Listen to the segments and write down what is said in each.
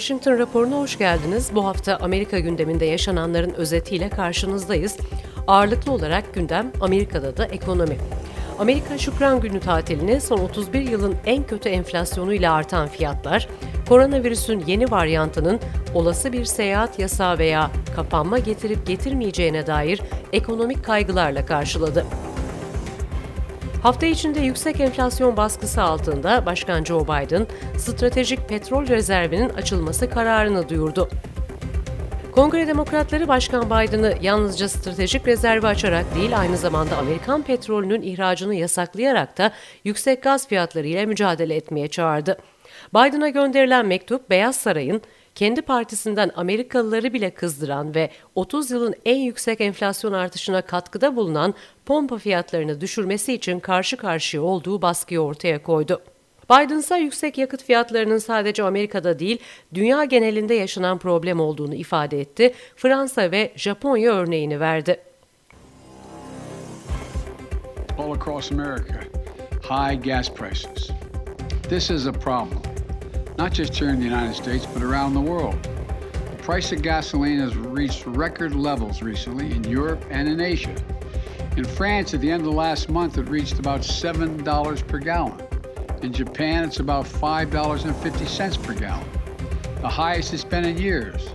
Washington raporuna hoş geldiniz. Bu hafta Amerika gündeminde yaşananların özetiyle karşınızdayız. Ağırlıklı olarak gündem Amerika'da da ekonomi. Amerika Şükran Günü tatilini son 31 yılın en kötü enflasyonuyla artan fiyatlar, koronavirüsün yeni varyantının olası bir seyahat yasağı veya kapanma getirip getirmeyeceğine dair ekonomik kaygılarla karşıladı. Hafta içinde yüksek enflasyon baskısı altında Başkan Joe Biden, stratejik petrol rezervinin açılması kararını duyurdu. Kongre Demokratları Başkan Biden'ı yalnızca stratejik rezervi açarak değil aynı zamanda Amerikan petrolünün ihracını yasaklayarak da yüksek gaz fiyatları ile mücadele etmeye çağırdı. Biden'a gönderilen mektup Beyaz Saray'ın kendi partisinden Amerikalıları bile kızdıran ve 30 yılın en yüksek enflasyon artışına katkıda bulunan pompa fiyatlarını düşürmesi için karşı karşıya olduğu baskıyı ortaya koydu. Biden ise yüksek yakıt fiyatlarının sadece Amerika'da değil, dünya genelinde yaşanan problem olduğunu ifade etti. Fransa ve Japonya örneğini verdi. All across America, high gas prices. This is a problem. Not just here in the United States, but around the world. The price of gasoline has reached record levels recently in Europe and in Asia. In France, at the end of last month, it reached about $7 per gallon. In Japan, it's about $5.50 per gallon, the highest it's been in years.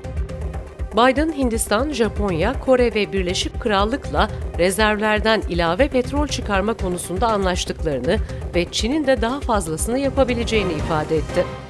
Biden, Hindistan, Japonya, Kore ve Birleşik Krallık'la rezervlerden ilave petrol çıkarma konusunda anlaştıklarını ve Çin'in de daha fazlasını yapabileceğini ifade etti.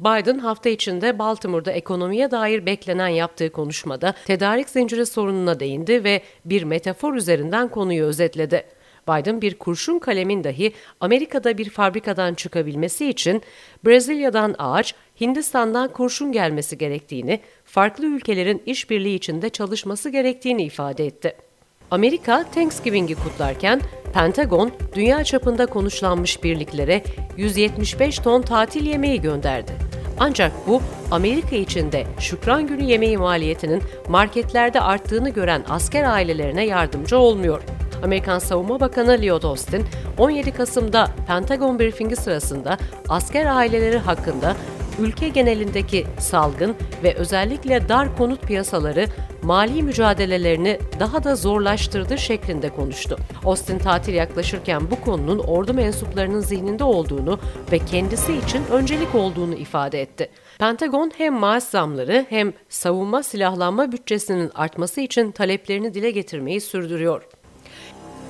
Biden hafta içinde Baltimore'da ekonomiye dair beklenen yaptığı konuşmada tedarik zinciri sorununa değindi ve bir metafor üzerinden konuyu özetledi. Biden bir kurşun kalemin dahi Amerika'da bir fabrikadan çıkabilmesi için Brezilya'dan ağaç, Hindistan'dan kurşun gelmesi gerektiğini, farklı ülkelerin işbirliği içinde çalışması gerektiğini ifade etti. Amerika Thanksgiving'i kutlarken Pentagon dünya çapında konuşlanmış birliklere 175 ton tatil yemeği gönderdi. Ancak bu Amerika içinde Şükran Günü yemeği maliyetinin marketlerde arttığını gören asker ailelerine yardımcı olmuyor. Amerikan Savunma Bakanı Lloyd Austin, 17 Kasım'da Pentagon briefingi sırasında asker aileleri hakkında ülke genelindeki salgın ve özellikle dar konut piyasaları mali mücadelelerini daha da zorlaştırdı şeklinde konuştu. Austin tatil yaklaşırken bu konunun ordu mensuplarının zihninde olduğunu ve kendisi için öncelik olduğunu ifade etti. Pentagon hem maaş zamları hem savunma silahlanma bütçesinin artması için taleplerini dile getirmeyi sürdürüyor.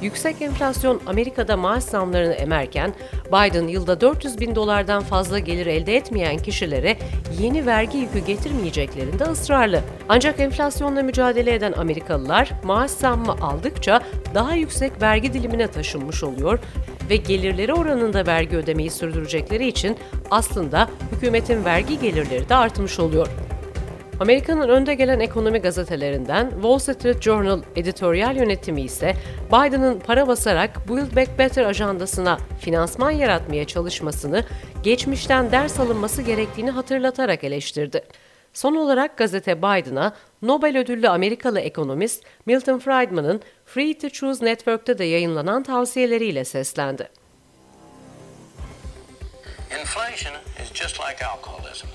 Yüksek enflasyon Amerika'da maaş zamlarını emerken Biden yılda 400 bin dolardan fazla gelir elde etmeyen kişilere yeni vergi yükü getirmeyeceklerinde ısrarlı. Ancak enflasyonla mücadele eden Amerikalılar maaş zammı aldıkça daha yüksek vergi dilimine taşınmış oluyor ve gelirleri oranında vergi ödemeyi sürdürecekleri için aslında hükümetin vergi gelirleri de artmış oluyor. Amerika'nın önde gelen ekonomi gazetelerinden Wall Street Journal editoryal yönetimi ise Biden'ın para basarak Build Back Better ajandasına finansman yaratmaya çalışmasını geçmişten ders alınması gerektiğini hatırlatarak eleştirdi. Son olarak gazete Biden'a Nobel ödüllü Amerikalı ekonomist Milton Friedman'ın Free to Choose Network'te de yayınlanan tavsiyeleriyle seslendi. Inflation is just like alcoholism.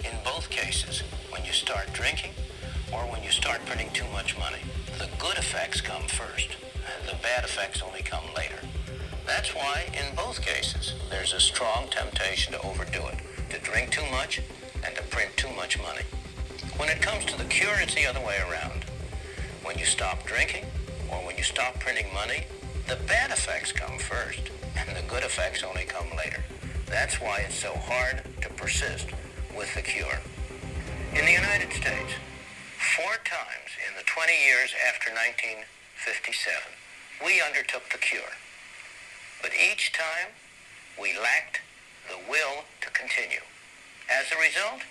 In both cases, when you start drinking or when you start printing too much money. The good effects come first, the bad effects only come later. That's why, in both cases, there's a strong temptation to overdo it, to drink too much and to print too much money. When it comes to the cure, it's the other way around. When you stop drinking or when you stop printing money, the bad effects come first and the good effects only come later. That's why it's so hard to persist with the cure. In the United States, four times in the 20 years after 1957, we undertook the cure. But each time, we lacked the will to continue. As a result,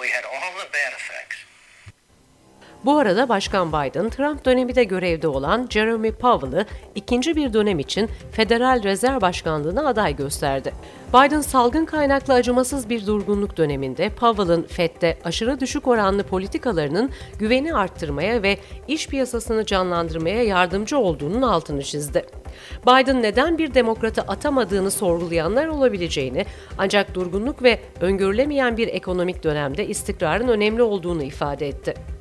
we had all the bad effects Bu arada Başkan Biden, Trump dönemi de görevde olan Jeremy Powell'ı ikinci bir dönem için Federal Rezerv Başkanlığı'na aday gösterdi. Biden salgın kaynaklı acımasız bir durgunluk döneminde Powell'ın FED'de aşırı düşük oranlı politikalarının güveni arttırmaya ve iş piyasasını canlandırmaya yardımcı olduğunun altını çizdi. Biden neden bir demokratı atamadığını sorgulayanlar olabileceğini ancak durgunluk ve öngörülemeyen bir ekonomik dönemde istikrarın önemli olduğunu ifade etti.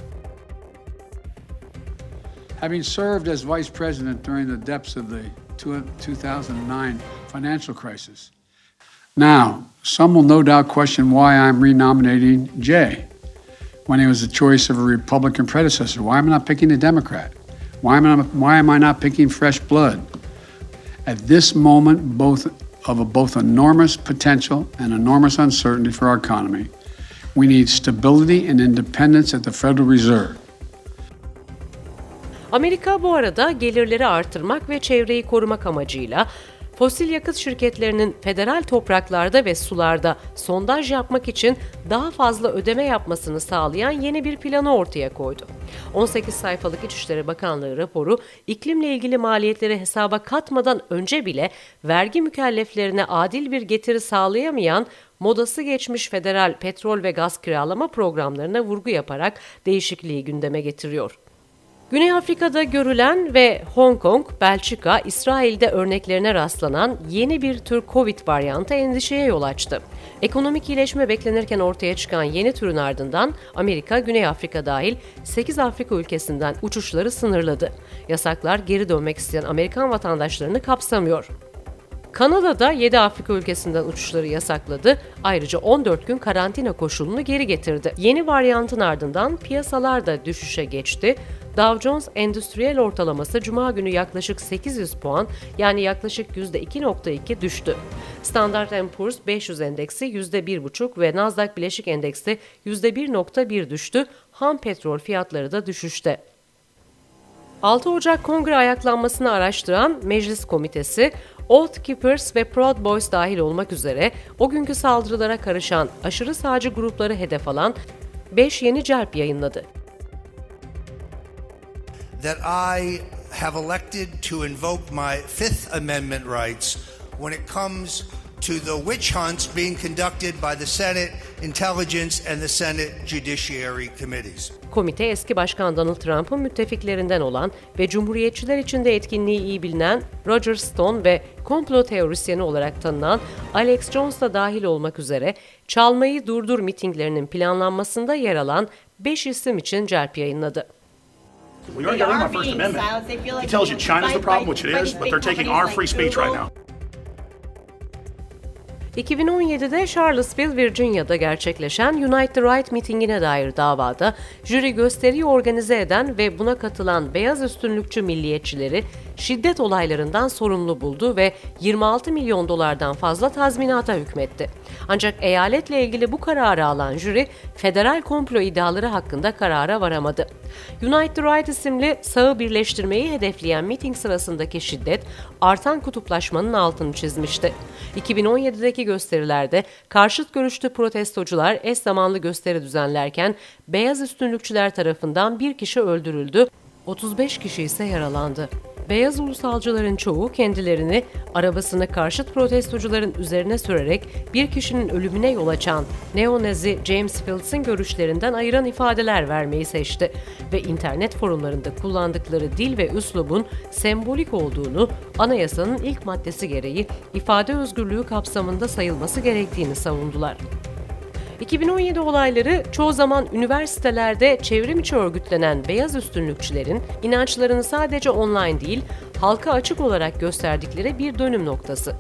Having served as vice president during the depths of the 2009 financial crisis, now some will no doubt question why I'm renominating Jay when he was the choice of a Republican predecessor. Why am I not picking a Democrat? Why am I, why am I not picking fresh blood? At this moment, both of a, both enormous potential and enormous uncertainty for our economy, we need stability and independence at the Federal Reserve. Amerika bu arada gelirleri artırmak ve çevreyi korumak amacıyla fosil yakıt şirketlerinin federal topraklarda ve sularda sondaj yapmak için daha fazla ödeme yapmasını sağlayan yeni bir planı ortaya koydu. 18 sayfalık İçişleri Bakanlığı raporu iklimle ilgili maliyetleri hesaba katmadan önce bile vergi mükelleflerine adil bir getiri sağlayamayan modası geçmiş federal petrol ve gaz kiralama programlarına vurgu yaparak değişikliği gündeme getiriyor. Güney Afrika'da görülen ve Hong Kong, Belçika, İsrail'de örneklerine rastlanan yeni bir tür Covid varyantı endişeye yol açtı. Ekonomik iyileşme beklenirken ortaya çıkan yeni türün ardından Amerika, Güney Afrika dahil 8 Afrika ülkesinden uçuşları sınırladı. Yasaklar geri dönmek isteyen Amerikan vatandaşlarını kapsamıyor. Kanada'da 7 Afrika ülkesinden uçuşları yasakladı. Ayrıca 14 gün karantina koşulunu geri getirdi. Yeni varyantın ardından piyasalar da düşüşe geçti. Dow Jones Endüstriyel ortalaması cuma günü yaklaşık 800 puan yani yaklaşık %2.2 düştü. Standard Poor's 500 endeksi %1.5 ve Nasdaq Bileşik Endeksi %1.1 düştü. Ham petrol fiyatları da düşüşte. 6 Ocak kongre ayaklanmasını araştıran Meclis Komitesi, Oath Keepers ve Proud Boys dahil olmak üzere o günkü saldırılara karışan aşırı sağcı grupları hedef alan 5 yeni celp yayınladı. That I have elected to invoke my Fifth Amendment rights when it comes to the witch hunts being conducted by the Senate Intelligence and the Senate Judiciary Committees. Komite eski başkan Donald Trump'ın müttefiklerinden olan ve Cumhuriyetçiler içinde etkinliği iyi bilinen Roger Stone ve komplo teorisyeni olarak tanınan Alex Jones da dahil olmak üzere çalmayı durdur mitinglerinin planlanmasında yer alan 5 isim için celp yayınladı. We already got rid of our First Amendment. He tells you China's the problem, which it is, but they're taking our free speech right now. 2017'de Charlottesville, Virginia'da gerçekleşen Unite the Right mitingine dair davada jüri gösteriyi organize eden ve buna katılan beyaz üstünlükçü milliyetçileri şiddet olaylarından sorumlu buldu ve 26 milyon dolardan fazla tazminata hükmetti. Ancak eyaletle ilgili bu kararı alan jüri federal komplo iddiaları hakkında karara varamadı. Unite the Right isimli sağı birleştirmeyi hedefleyen miting sırasındaki şiddet artan kutuplaşmanın altını çizmişti. 2017'deki gösterilerde karşıt görüşlü protestocular eş zamanlı gösteri düzenlerken beyaz üstünlükçüler tarafından bir kişi öldürüldü, 35 kişi ise yaralandı. Beyaz ulusalcıların çoğu kendilerini arabasını karşıt protestocuların üzerine sürerek bir kişinin ölümüne yol açan neonazi James Fields'in görüşlerinden ayıran ifadeler vermeyi seçti ve internet forumlarında kullandıkları dil ve üslubun sembolik olduğunu anayasanın ilk maddesi gereği ifade özgürlüğü kapsamında sayılması gerektiğini savundular. 2017 olayları çoğu zaman üniversitelerde çevrim içi örgütlenen beyaz üstünlükçülerin inançlarını sadece online değil, halka açık olarak gösterdikleri bir dönüm noktası.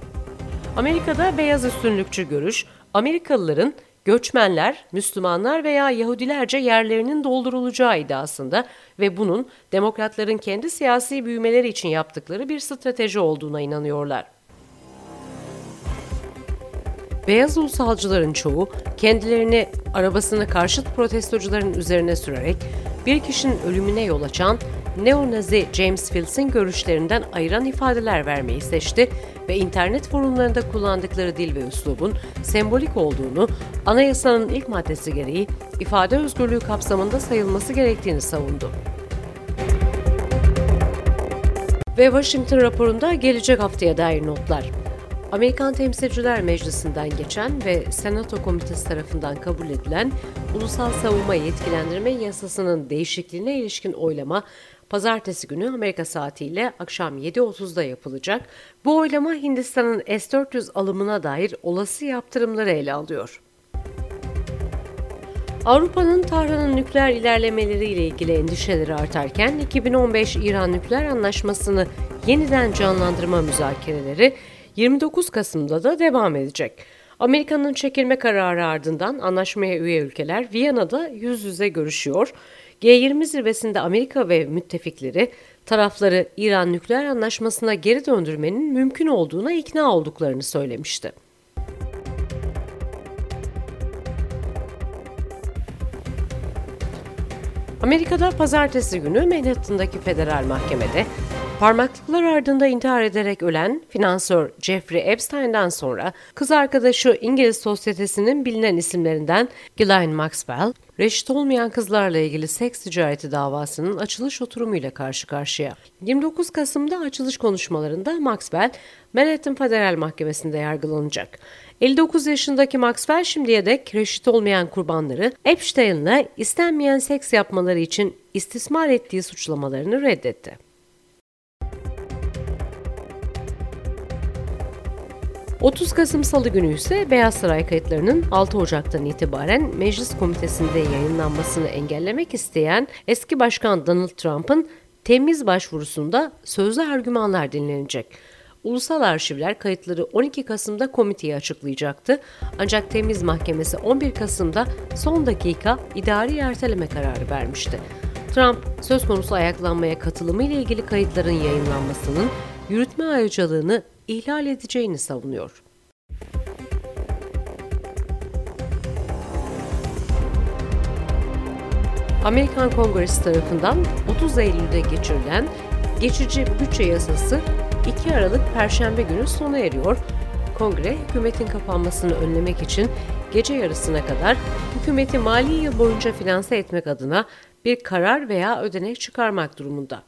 Amerika'da beyaz üstünlükçü görüş, Amerikalıların göçmenler, Müslümanlar veya Yahudilerce yerlerinin doldurulacağı iddiasında ve bunun demokratların kendi siyasi büyümeleri için yaptıkları bir strateji olduğuna inanıyorlar. Beyaz ulusalcıların çoğu kendilerini arabasını karşıt protestocuların üzerine sürerek bir kişinin ölümüne yol açan neonazi James Fields'in görüşlerinden ayıran ifadeler vermeyi seçti ve internet forumlarında kullandıkları dil ve üslubun sembolik olduğunu, anayasanın ilk maddesi gereği ifade özgürlüğü kapsamında sayılması gerektiğini savundu. Ve Washington raporunda gelecek haftaya dair notlar. Amerikan Temsilciler Meclisi'nden geçen ve Senato Komitesi tarafından kabul edilen Ulusal Savunma Yetkilendirme Yasası'nın değişikliğine ilişkin oylama pazartesi günü Amerika saatiyle akşam 7.30'da yapılacak. Bu oylama Hindistan'ın S-400 alımına dair olası yaptırımları ele alıyor. Avrupa'nın Tahran'ın nükleer ilerlemeleriyle ilgili endişeleri artarken 2015 İran nükleer anlaşmasını yeniden canlandırma müzakereleri 29 Kasım'da da devam edecek. Amerika'nın çekilme kararı ardından anlaşmaya üye ülkeler Viyana'da yüz yüze görüşüyor. G20 zirvesinde Amerika ve müttefikleri tarafları İran nükleer anlaşmasına geri döndürmenin mümkün olduğuna ikna olduklarını söylemişti. Amerika'da pazartesi günü Manhattan'daki federal mahkemede parmaklıklar ardında intihar ederek ölen finansör Jeffrey Epstein'den sonra kız arkadaşı İngiliz sosyetesinin bilinen isimlerinden Ghislaine Maxwell, reşit olmayan kızlarla ilgili seks ticareti davasının açılış oturumuyla karşı karşıya. 29 Kasım'da açılış konuşmalarında Maxwell, Manhattan Federal Mahkemesi'nde yargılanacak. 59 yaşındaki Maxwell şimdiye dek reşit olmayan kurbanları Epstein'le istenmeyen seks yapmaları için istismar ettiği suçlamalarını reddetti. 30 Kasım Salı günü ise Beyaz Saray kayıtlarının 6 Ocak'tan itibaren Meclis Komitesi'nde yayınlanmasını engellemek isteyen eski başkan Donald Trump'ın temiz başvurusunda sözlü argümanlar dinlenecek. Ulusal arşivler kayıtları 12 Kasım'da komiteye açıklayacaktı. Ancak Temiz Mahkemesi 11 Kasım'da son dakika idari erteleme kararı vermişti. Trump söz konusu ayaklanmaya katılımı ile ilgili kayıtların yayınlanmasının yürütme ayrıcalığını ihlal edeceğini savunuyor. Amerikan Kongresi tarafından 30 Eylül'de geçirilen geçici bütçe yasası 2 Aralık Perşembe günü sona eriyor. Kongre hükümetin kapanmasını önlemek için gece yarısına kadar hükümeti mali yıl boyunca finanse etmek adına bir karar veya ödenek çıkarmak durumunda.